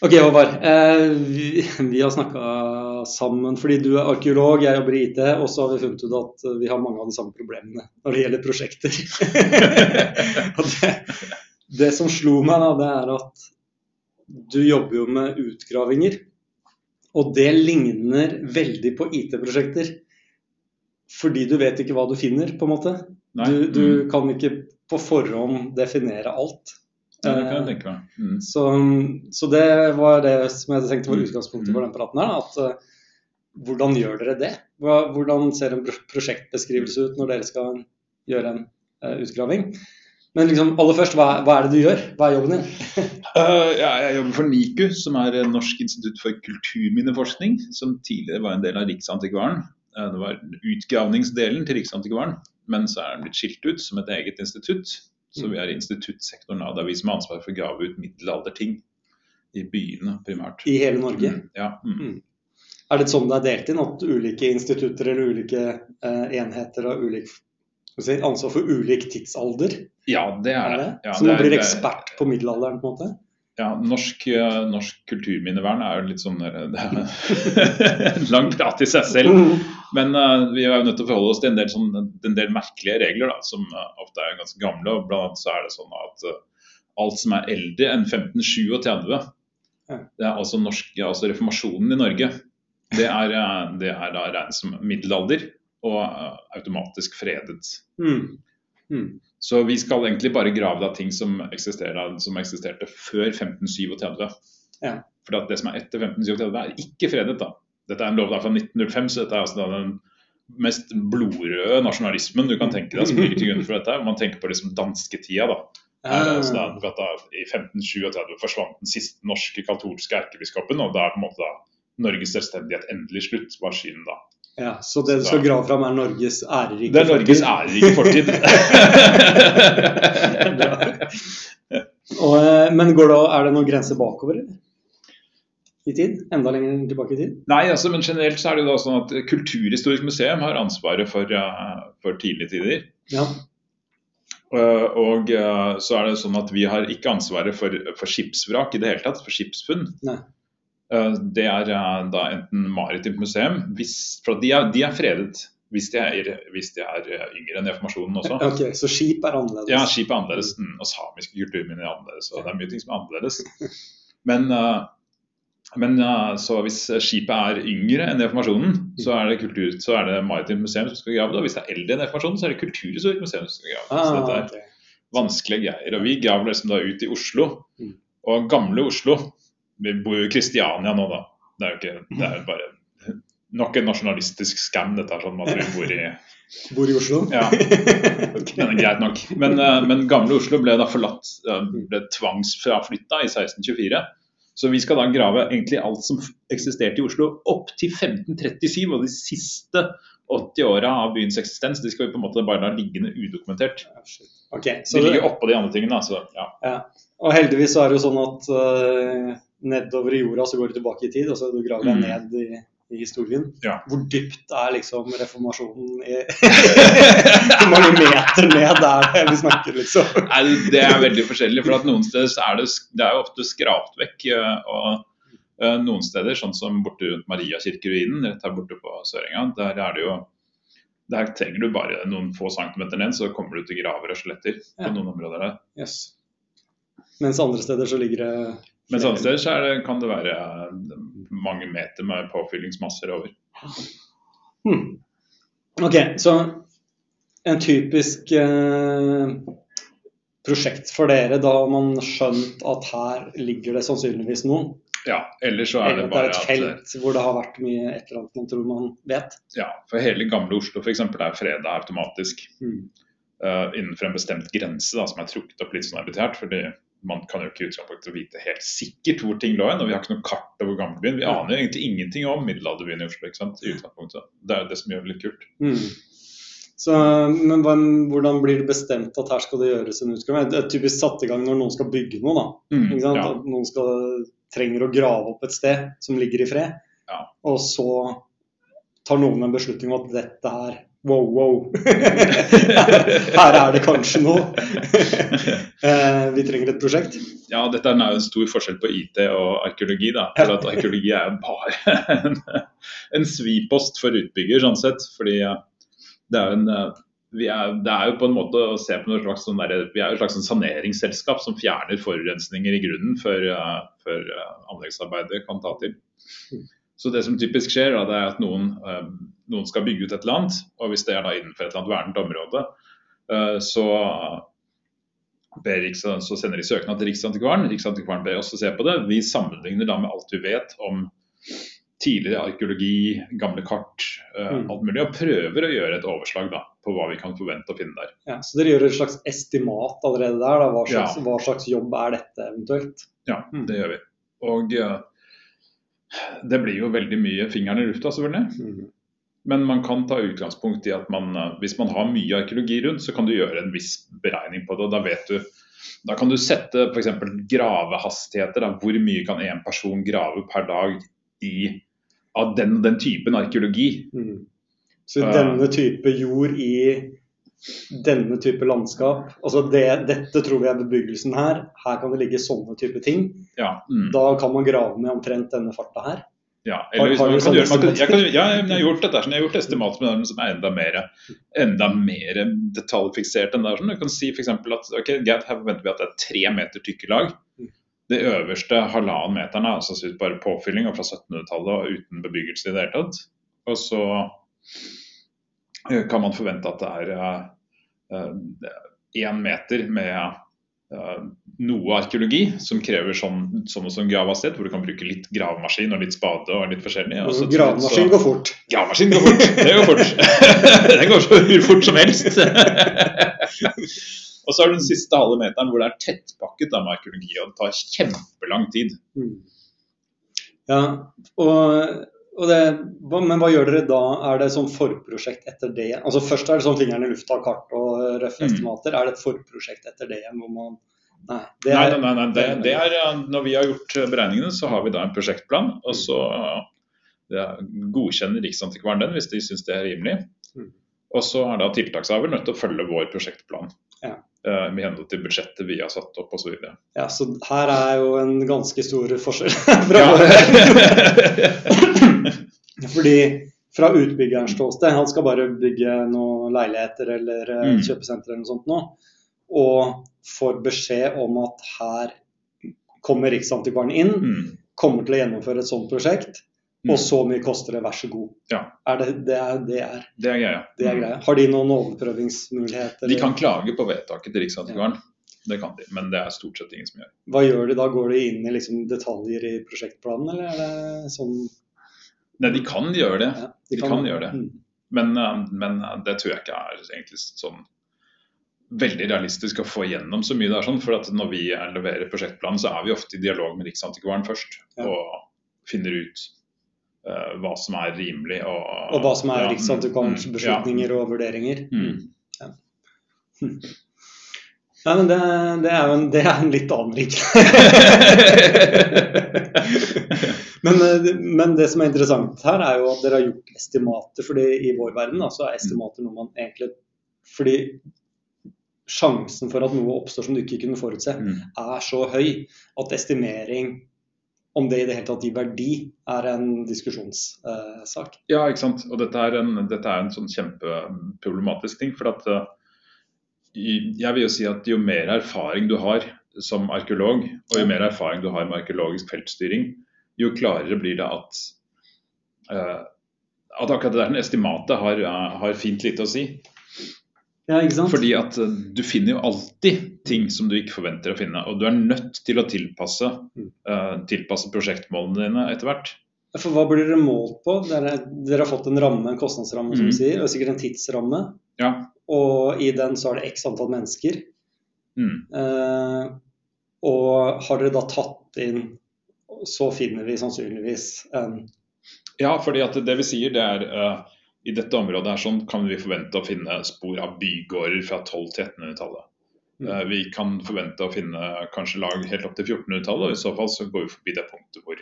Ok, Håvard. Eh, vi, vi har snakka sammen fordi du er arkeolog, jeg jobber i IT, og så har vi funnet ut at vi har mange av de samme problemene når det gjelder prosjekter. det, det, som slo meg, da, det er at du jobber jo med utgravinger. Og det ligner veldig på IT-prosjekter. Fordi du vet ikke hva du finner, på en måte. Du, du, mm. kan ikke på forhånd definere alt. Ja, det kan jeg tenke meg. Mm. Så, så, det var det som jeg tenkte var utgangspunktet for den praten her. At, uh, hvordan gjør dere det? Hvordan ser en prosjektbeskrivelse ut når dere skal gjøre en uh, utgraving? Men liksom, aller først, hva, hva, er det du gjør? Hva er jobben din? uh, ja, jeg jobber for NIKU, som er Norsk institutt for kulturminneforskning. Som tidligere var en del av Riksantikvaren. det var utgravningsdelen til Riksantikvaren, men så er den blitt skilt ut som et eget institutt. Så vi er instituttsektoren av. Det er vi som har ansvar for å grave ut middelalderting i byene primært. I hele Norge? Mm, ja. Mm. Mm. Er det sånn det er delt inn, at ulike institutter eller ulike eh, enheter har ulik si, ansvar for ulik tidsalder? Ja, det er det. Ja, så man blir ekspert på middelalderen, på en måte? Ja, norsk, eh, norsk, kulturminnevern er jo litt sånn eh, det er en lang prat i seg selv. Men uh, vi er jo nødt til å forholde oss til en del, sånn, en del merkelige regler, da, som uh, ofte er ganske gamle. og Blant annet så er det sånn at uh, alt som er eldre enn 1537, det er altså, norsk, altså reformasjonen i Norge, det er, det er da regnet som middelalder og automatisk fredet. Mm. Mm. Så vi skal egentlig bare grave av ting som, som eksisterte før 1537. Ja. For det som er etter 1537 er ikke fredet. da. Dette er en lov fra 1905, så dette er altså den mest blodrøde nasjonalismen du kan tenke deg som ligger til grunn for dette. Man tenker på liksom dansketida. da. Her, altså, da, da, I 1537 forsvant den siste norske katolske erkebiskopen, og da er på en måte da, Norges selvstendighet endelig slutt, var synet da. Ja, Så det du skal grave fram, er Norges ærerike fortid? Det er Norges ærerike fortid. og, eh, men går det, er det noen grenser bakover? I tid? Enda lenger tilbake i tid? Nei, altså, men generelt så er det jo da sånn at Kulturhistorisk museum har ansvaret for, uh, for tidlige tider. Ja. Uh, og uh, så er det sånn at vi har ikke ansvaret for, for skipsvrak i det hele tatt, for skipsfunn. Det er da enten maritimt museum, hvis, for de er, de er fredet hvis de, er, hvis de er yngre enn reformasjonen også. Ok, Så skip er annerledes? Ja, skip er annerledes. Mm, og samiske kulturminner er annerledes. og Det er mye ting som er annerledes. Men uh, men ja, så hvis skipet er yngre enn reformasjonen, så er det, kultur, så er det Maritimt museum som skal grave det. Og hvis det er eldre enn reformasjonen, så er det Kulturhistorisk museum som skal grave det. Ah, så dette er okay. vanskelige greier. Og vi graver liksom da ut i Oslo. Mm. Og gamle Oslo Vi bor jo i Kristiania nå, da. Det er jo ikke, det er bare nok en nasjonalistisk skam, dette her. sånn at vi bor i Bor i Oslo? Ja, men greit nok. Men, uh, men, gamle Oslo ble da forlatt, uh, ble tvangsfraflytta i 1624. Så vi skal da grave egentlig alt som eksisterte i Oslo opp til 1537, og de siste 80 åra av byens eksistens. De skal vi på en måte bare la liggende udokumentert. Okay, de ligger oppå de andre tingene. Så, ja. Ja. Og heldigvis så er det jo sånn at uh, nedover i jorda så går du tilbake i tid. og Du graver deg mm. ned i i historien. Ja. Hvor dypt er liksom reformasjonen i Hvor mange meter ned er vi snakker, liksom? Nei, det er veldig forskjellig. for at Noen steder er det, det er jo ofte skrapt vekk. Eh, og uh, Noen steder, sånn som borte rundt Mariakirkeruinen, rett her borte på Sørenga, der er det jo der trenger du bare noen få centimeter ned, så kommer du til graver og skjeletter på ja. noen områder der. Yes. Mens andre steder så ligger det mens andre steder så det, kan det være mange meter med påfyllingsmasser over. Hmm. Ok, så en typisk eh, prosjekt for dere, da har man skjønt at her ligger det sannsynligvis noe? Ja, ellers så er det bare at Det er et felt hvor det har vært mye et eller annet man tror man vet? Ja, for hele gamle Oslo f.eks. er freda automatisk. Hmm. Uh, innenfor en bestemt grense da, som er trukket opp litt sånn arbitrært. fordi man kan jo ikke utgangspunktet vite helt sikkert hvor ting lå hen. Og vi har ikke noe kart over gamlebyen. Vi aner jo egentlig ingenting om middelalderbyen i Oslo. ikke sant, i utgangspunktet. Det er jo det som gjør det litt kult. Mm. Så, men hvordan blir det bestemt at her skal det gjøres en utgave? Det er typisk satt i gang når noen skal bygge noe. da. Mm? Ja. At noen skal, trenger å grave opp et sted som ligger i fred. Ja. Og så tar noen en beslutning om at dette her wow, wow. her er det kanskje noe. Eh, vi trenger et prosjekt. Ja, dette er en stor forskjell på IT og arkeologi. da, for at Arkeologi er bare en, en svipost for utbygger, sånn sett. fordi det er, en, er, det er jo på en måte å se på noe slags sånn der, Vi er jo et slags sånn saneringsselskap som fjerner forurensninger i grunnen før, før anleggsarbeidet kan ta til. Så det som typisk skjer, da, det er at noen, eh, noen, skal bygge ut et eller annet. Og hvis det er da innenfor et eller annet vernet område, eh, så, ber, så sender de søknad til Riksantikvaren. Riksantikvaren ber oss å se på det. Vi sammenligner da med alt vi vet om tidligere arkeologi, gamle kart, eh, mm. alt mulig, og prøver å gjøre et overslag da, på hva vi kan forvente å finne der. Ja, Så dere gjør et slags estimat allerede der? Hva, slags, ja. hva slags jobb er dette eventuelt? Ja, mm. det gjør vi. Og det blir jo veldig mye fingeren i lufta, selvfølgelig. Mm. Men man kan ta utgangspunkt i at man, eh, hvis man har mye arkeologi rundt, så kan du gjøre en viss beregning på det. og Da vet du, da kan du sette f.eks. gravehastigheter. Da. Hvor mye kan én person grave per dag i, av den, den typen arkeologi? Mm. Så denne type jord i denne type landskap. Altså det, dette tror vi er bebyggelsen her. Her kan det ligge sånne type ting. Ja, mm. Da kan man grave med omtrent denne farta her. Ja, eller har man kan gjøre, man kan, jeg, kan, ja, jeg har gjort dette, sånn, jeg har gjort estimat med den som er enda mer, enda mer detaljfiksert enn det. Sånn. Du kan si f.eks. at ok, her forventer vi at det er tre meter tykke lag. Det øverste halvannen meteren er altså bare påfylling fra 1700-tallet og uten bebyggelse i det hele tatt. Og så kan man forvente at det er én uh, meter med uh, noe arkeologi som krever sånn, sånn og sånn gravhastighet, hvor du kan bruke litt gravemaskin og litt spade og litt forskjellig. Og gravemaskin går fort. Gravemaskin går fort, det går fort. den går så fort som helst. og så har du den siste halve meteren hvor det er tettpakket med arkeologi, og det tar kjempelang tid. Mm. Ja, og det, men hva gjør dere da? Er det sånn forprosjekt etter det? Altså Først er det sånn fingeren i lufta, kart og røffe mm. estimater. Er det et forprosjekt etter det hvor man Nei, det er, nei, nei, nei det, det er, når vi har gjort beregningene, så har vi da en prosjektplan. Og så ja, godkjenner Riksantikvaren den hvis de syns det er rimelig. Mm. Og så er da tiltakshaver nødt til å følge vår prosjektplan. Ja. Uh, med henhold til budsjettet vi har satt opp osv. Ja, så her er jo en ganske stor forskjell fra Fordi fra utbyggerens ståsted, han skal bare bygge noen leiligheter eller eh, mm. kjøpesenter eller noe sånt nå, og får beskjed om at her kommer Riksantikvaren inn, mm. kommer til å gjennomføre et sånt prosjekt, mm. og så mye koster det, vær så god. Ja. Er det, det, er, det, er, det er greia. Det er greia. Har de noen overprøvingsmuligheter? De kan klage på vedtaket til Riksantikvaren. Ja. Det kan de, men det er stort sett ingen som gjør. Hva gjør de da? Går de inn i liksom detaljer i prosjektplanen, eller er det sånn Nei, de kan gjøre det. Ja, de, de kan, kan, gjøre det. Mm. Men, eh, men, eh, det tror jeg ikke er egentlig sånn veldig realistisk å få igjennom så mye der. sånn, for at Når vi leverer prosjektplanen, så er vi ofte i dialog med Riksantikvaren først. Ja. Og finner ut uh, hva som er rimelig. Og, og hva som er ja, Riksantikvarens mm, beslutninger og vurderinger. Mm. Ja. Hm. Ja, men det, det, er jo en, det er en litt annen rik. men, men, det som er interessant her, er jo at dere har gjort estimater. fordi i vår verden så er estimater noe man egentlig Fordi sjansen for at noe oppstår som du ikke kunne forutse, mm. er så høy at estimering om det i det hele tatt gir verdi, er en diskusjonssak. Uh, ja, ikke sant. Og dette er en, dette er en sånn kjempeproblematisk ting. for at uh, jeg vil jo si at jo mer erfaring du har som arkeolog, og jo mer erfaring du har med arkeologisk feltstyring, jo klarere blir det at, uh, at akkurat det der estimatet har, uh, har, fint lite å si. Ja? Fordi at uh, du finner jo alltid ting som du ikke forventer å finne. Og du er nødt til å tilpasse, tilpasse prosjektmålene dine etter hvert. For hva blir dere målt på? Dere, dere har fått en ramme, en kostnadsramme, som mm. du sier, og sikkert en tidsramme. Ja. Og i den så er det x antall mennesker. Mm. Uh, og har dere da tatt inn Så finner vi sannsynligvis en Ja, fordi at det vi sier det er uh, i dette området her sånn kan vi forvente å finne spor av bygårder fra 1200- til 1300-tallet. Mm. Uh, vi kan forvente å finne kanskje lag helt opp til 1400-tallet, og i så fall så går vi forbi det punktet hvor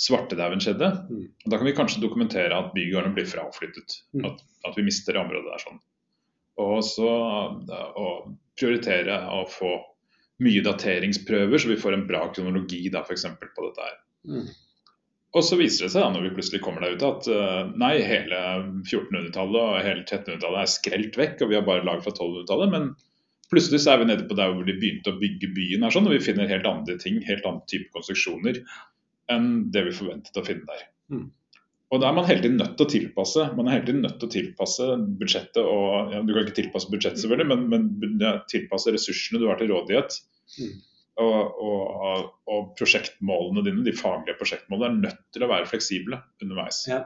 svartedauden skjedde. Mm. Da kan vi kanskje dokumentere at bygårdene blir fraflyttet. Mm. At, at vi mister det området der. sånn. Og så å prioritere å få mye dateringsprøver, så vi får en bra kronologi da, for på dette her. Og så viser det seg da, når vi plutselig kommer der ute at eh, nei, hele 1400-tallet og hele 1300-tallet er skrelt vekk, og vi har bare lag fra 1200-tallet. Men plutselig så er vi nede på der hvor de begynte å bygge byen, her, sånn, og vi finner helt andre ting, helt andre type konstruksjoner enn det vi forventet å finne der. Mm. Og da er man hele tiden nødt til å tilpasse man er hele tiden nødt til å tilpasse budsjettet. og ja, Du kan ikke tilpasse budsjettet, selvfølgelig, men, men ja, tilpasse ressursene du har til rådighet. Mm. Og, og, og, prosjektmålene dine, de faglige prosjektmålene, er nødt til å være fleksible underveis. Ja.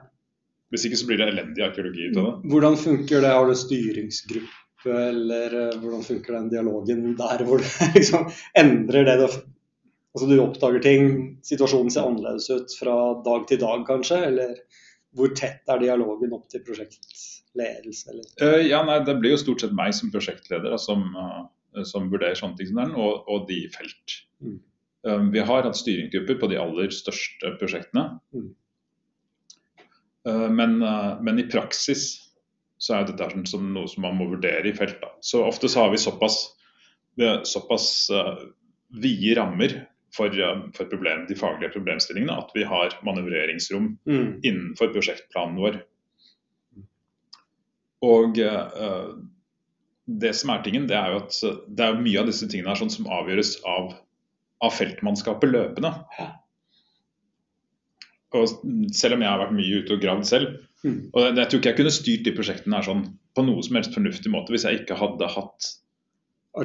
Hvis ikke så blir det elendig arkeologi ut av det. Hvordan funker det? Har du styringsgruppe, eller eh, hvordan funker den dialogen der hvor du liksom endrer det du Altså du oppdager ting, situasjonen ser annerledes ut fra dag til dag kanskje, eller hvor tett er dialogen opp til prosjektledelse, eller? Eh, ja, nei, Det blir jo stort sett meg som prosjektleder da, som, eh, som vurderer sånne ting som den, og, og de i felt. Mm. Eh, vi har hatt styringsgrupper på de aller største prosjektene. Mm. Eh, men, eh, men i praksis så er dette som noe som man må vurdere i felt. Da. Så ofte så har vi såpass, vi såpass uh, vide rammer for, uh, for problem, de faglige problemstillingene at vi har manøvreringsrom Mm. innenfor prosjektplanen vår. Og eh, det som er tingen, det er jo at det er mye av disse tingene her sånn som avgjøres av, av feltmannskapet løpende. Og selv om jeg har vært mye ute og gravd selv, Mm. og jeg, jeg tror ikke jeg kunne styrt de prosjektene her sånn på noe som helst fornuftig måte hvis jeg ikke hadde hatt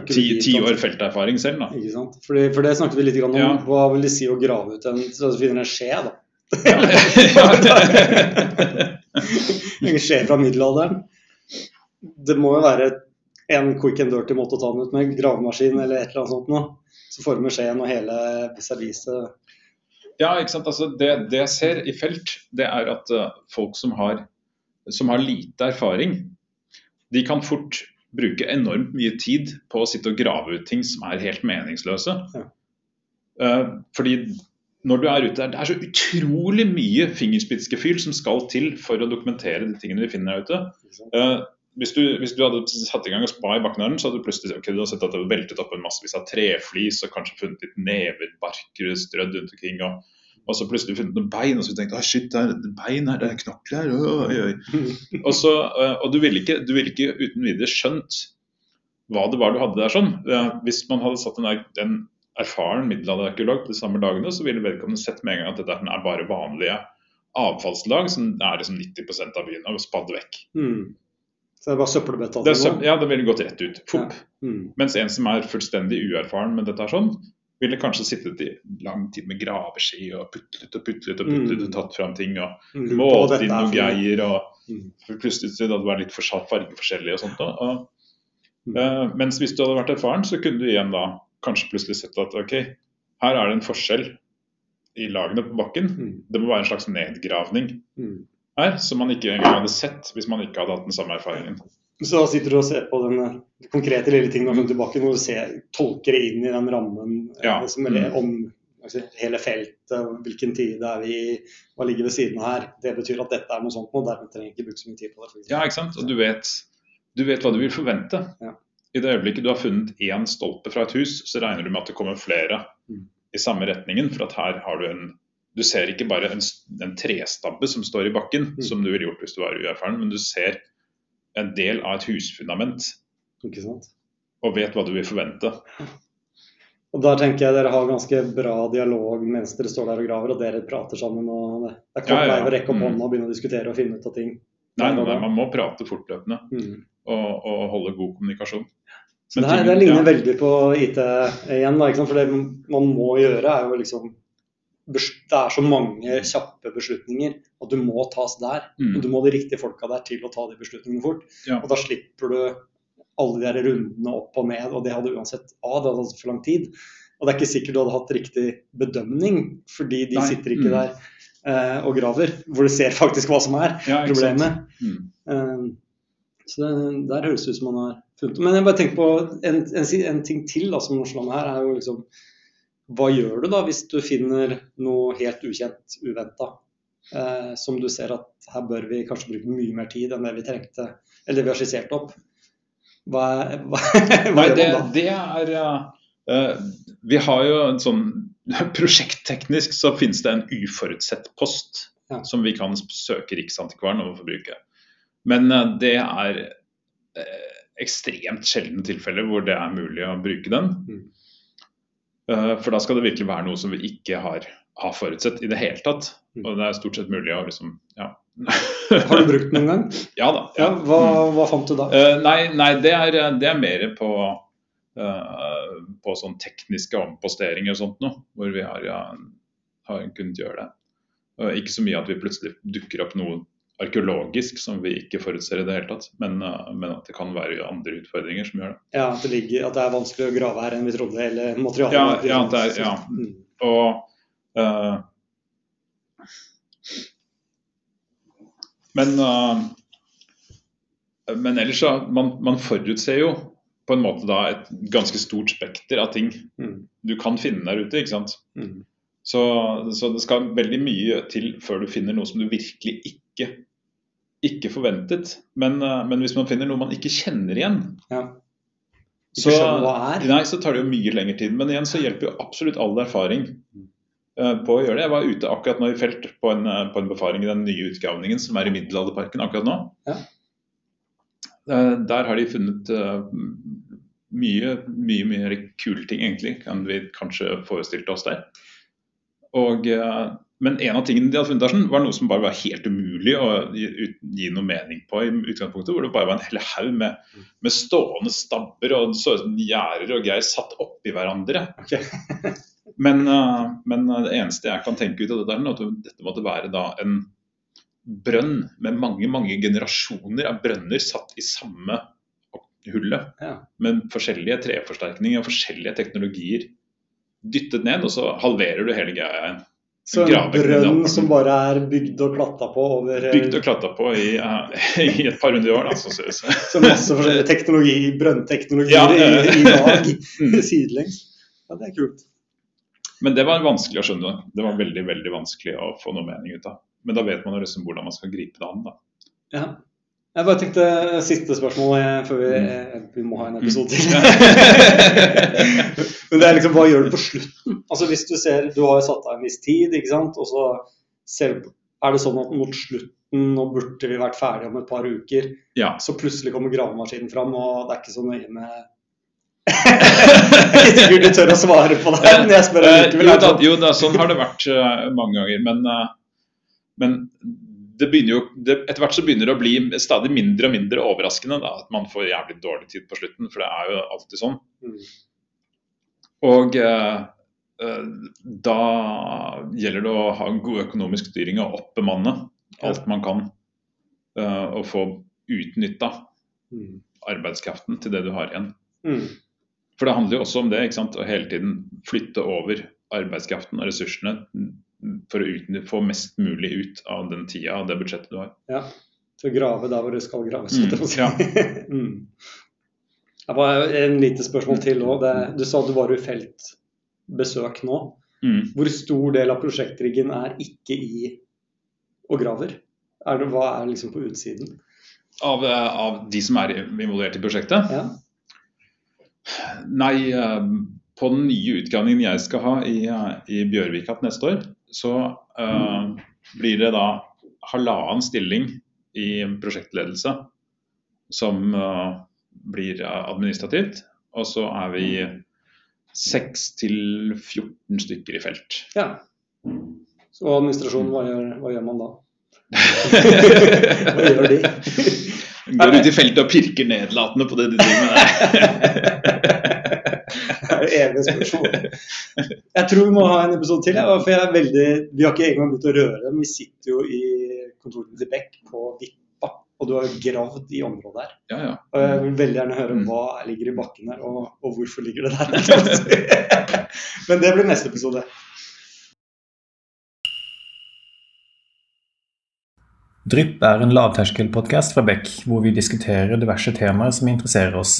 ti, ti år felterfaring selv. da. Ikke sant? Fordi, for det snakket vi litt om. Ja. Hva vil det si å grave ut en så finner en skje, da? en skje fra middelalderen. Det må jo være en quick and dirty måte å ta den ut med, gravemaskin eller et eller annet sånt noe. Så former skjeen og hele serviset Ja, ikke sant. Altså, det, det jeg ser i felt, det er at uh, folk som har, som har lite erfaring, de kan fort bruke enormt mye tid på å sitte og grave ut ting som er helt meningsløse. Ja. Uh, fordi når du er ute der, det er så utrolig mye fingerspitzgefühl som skal til for å dokumentere de tingene vi finner der ute. Eh, hvis, du, hvis du hadde satt i gang og spa i bakken her, så hadde du plutselig okay, du hadde sett at det var veltet opp en massevis av treflis og kanskje funnet litt never, barker strødd rundt omkring. Og, og så plutselig funnet noen bein, og så tenkte du shit, det er bein her, det er knokler her. Oi, oi. Og, så, eh, og du ville ikke, du ville ikke uten videre skjønt hva det var du hadde der. sånn. Hvis man hadde satt en, en erfaren middelalderarkeolog på de samme dagene, så ville vedkommende sett med en gang at dette er bare vanlige avfallslag som er liksom 90% av byen, og spadd vekk. Mm. Så det er bare søppelbøtta Det ja, det ville gått rett ut. Fopp. Mm. Mens en som er fullstendig uerfaren med dette, sånn, ville kanskje sittet i lang tid med graveski og putlet og putlet og putlet Mm. og tatt fram ting og Mm. Målt inn noen greier. og Mm. Plutselig så hadde det vært litt for fargeforskjellig og sånt. Og, eh, mens hvis du hadde vært erfaren, så kunne du igjen da kanskje plutselig sett at ok, her er det en forskjell i lagene på bakken. Det må være en slags nedgravning Mm. Her, som man ikke engang hadde sett hvis man ikke hadde hatt den samme erfaringen. Så da sitter du og ser på den eh, konkrete lille tingen du har funnet tilbake, når du ser, tolker det inn i den rammen eh, Ja. som er om altså, hele feltet, hvilken tid er vi i, hva ligger ved siden av her. Det betyr at dette er noe sånt, og dermed trenger jeg ikke bruke så mye tid på det. Ja, ikke sant? Og du vet, du vet hva du vil forvente. Ja. I det øyeblikket du har funnet én stolpe fra et hus, så regner du med at det kommer flere Mm. i samme retningen. For at her har du en Du ser ikke bare en, en trestabbe som står i bakken, Mm. som du ville gjort hvis du var uerfaren, men du ser en del av et husfundament Ikke sant? og vet hva du vil forvente. Og Der tenker jeg dere har ganske bra dialog mens dere står der og graver, og dere prater sammen. og Det det er kort Ja, ja, å rekke opp Mm. hånda og begynne å diskutere og finne ut av ting. Nei, nei, nei, man må prate fortløpende Mm. og, og holde god kommunikasjon. Men det, her, det ligner ja. veldig på IT igjen. Da? For det man må gjøre, er jo liksom Det er så mange kjappe beslutninger at du må tas der. Mm. Og du må de riktige folka der til å ta de beslutningene fort. Ja. Og da slipper du alle de der rundene opp og ned, og det hadde uansett A, det hadde tatt for lang tid. Og det er ikke sikkert du hadde hatt riktig bedømning, fordi de Nei. sitter ikke Mm. der eh, og graver, hvor du ser faktisk hva som er Ja, problemet. Mm. Eh, så det, der høres det ut som man har funnet Men jeg bare tenker på en, en, en ting til da, som slår meg her, er jo liksom hva gjør du da hvis du finner noe helt ukjent, uventa? Eh, som du ser at her bør vi kanskje bruke mye mer tid enn det vi trengte, eller det vi har skissert opp. Hva, hva, hva Nei, det, det er uh, Vi har jo en sånn Prosjektteknisk så finnes det en uforutsett post Ja. som vi kan søke Riksantikvaren om å få bruke. Men uh, det er uh, ekstremt sjelden tilfelle hvor det er mulig å bruke den. Mm. For da skal det virkelig være noe som vi ikke har, har forutsett i det hele tatt. Mm. Og det er stort sett mulig å liksom Ja, Har du brukt den noen gang? ja da. Ja, hva, hva fant du da? Uh, nei, nei det, er, det er mer på, uh, på sånn tekniske omposteringer og sånt noe, hvor vi har, ja, har kunnet gjøre det. Uh, ikke så mye at vi plutselig dukker opp noe arkeologisk som vi ikke forutser i det hele tatt, men, eh, men at det kan være andre utfordringer som gjør det. Ja, at det, ligger, at det er vanskelig å grave her enn vi trodde, eller materialet Ja, ja, det er- ja. Mm. Og eh, Men eh, Men ellers så man, man forutser jo på en måte da et ganske stort spekter av ting Mm. du kan finne der ute. ikke sant? Mm. Så, så det skal veldig mye til før du finner noe som du virkelig ikke, ikke forventet. Men, eh, men hvis man finner noe man ikke kjenner igjen, Ja. Ikke så, hva er. nei, så tar det jo mye lengre tid. Men igjen så hjelper jo absolutt all erfaring eh, på å gjøre det. Jeg var ute akkurat nå i felt på en, eh, på en befaring i den nye utgravningen som er i Middelalderparken akkurat nå. Ja. Eh, Der har de funnet mye, mye, mye mer kule ting, egentlig, enn vi kanskje forestilte oss der. Og, eh, men en av tingene de hadde funnet der var noe som bare var helt umulig å gi, noe mening på i utgangspunktet. Hvor det bare var en hel haug med, med stående stabber og så gjerder og greier satt oppi hverandre. Ok. Men, eh, men det eneste jeg kan tenke ut av det der, er at dette måtte være en brønn med mange mange generasjoner av brønner satt i samme hullet. Ja. Med forskjellige treforsterkninger og forskjellige teknologier dyttet ned, og så halverer du hele greia igjen. Så en brønn som bare er bygd og klatta på over eh, Bygd og klatta på i, uh, i et par hundre år, da, så synes jeg. Så masse forskjellig teknologi, brønnteknologier Ja, i, i dag sidelengs. Ja, det er kult. Men det var vanskelig å skjønne. Det var veldig veldig vanskelig å få noe mening ut av. Men da vet man liksom hvordan man skal gripe det an. da. Ja. Jeg bare tenkte siste spørsmål eh, før vi, Mm. eh, vi må ha en episode til. Men det er liksom, hva gjør du på slutten? Altså hvis Du ser, du har jo satt av en viss tid, ikke sant? og så ser, er det sånn at mot slutten, nå burde vi vært ferdige om et par uker, Ja. så plutselig kommer gravemaskinen fram, og det er ikke så nøye med ikke sikkert du tør å svare på det, men jeg spør Eh, likevel. jo, da, sånn- jo da, sånn har det vært eh, mange ganger. Men, eh, men det begynner jo, det, etter hvert så begynner det å bli stadig mindre og mindre overraskende da, at man får jævlig dårlig tid på slutten, for det er jo alltid sånn. Mm. Og eh, eh, da gjelder det å ha god økonomisk styring og oppbemanne alt man kan. eh, og få utnytta Mm. arbeidskraften til det du har igjen. Mm. For det handler jo også om det, ikke sant? å hele tiden flytte over arbeidskraften og ressursene for å utnytte, få mest mulig ut av den tida og det budsjettet du har. Ja, til å grave der hvor det skal graves. Mm, ja. mm. Det var en lite spørsmål til òg. Du sa at du var i feltbesøk nå. Mm. Hvor stor del av prosjektriggen er ikke i og graver? Er det, hva er liksom på utsiden? Av, eh, av de som er involvert i prosjektet? Ja. Nei, eh, på den nye utgravningen jeg skal ha i, eh, i Bjørvika til neste år, så uh, blir det da halvannen stilling i prosjektledelse som uh, blir administrativt. Og så er vi 6 til 14 stykker i felt. ja. Så administrasjonen, hva gjør, hva gjør man da? Hva gjør de? Går ut i feltet og pirker nedlatende på det de driver med der. Er jo spørsmål. Jeg tror vi må ha en episode til. Ja, for jeg er veldig, vi har ikke engang begynt å røre dem. Vi sitter jo i kontoret til Beck på Vippa, og du har gravd i området her. Ja, ja. Og jeg vil veldig gjerne høre Mm. hva ligger i bakken her, og, og hvorfor ligger det der. Men det blir neste episode. Drypp er en lavterskelpodkast fra Beck, hvor vi diskuterer diverse temaer som interesserer oss.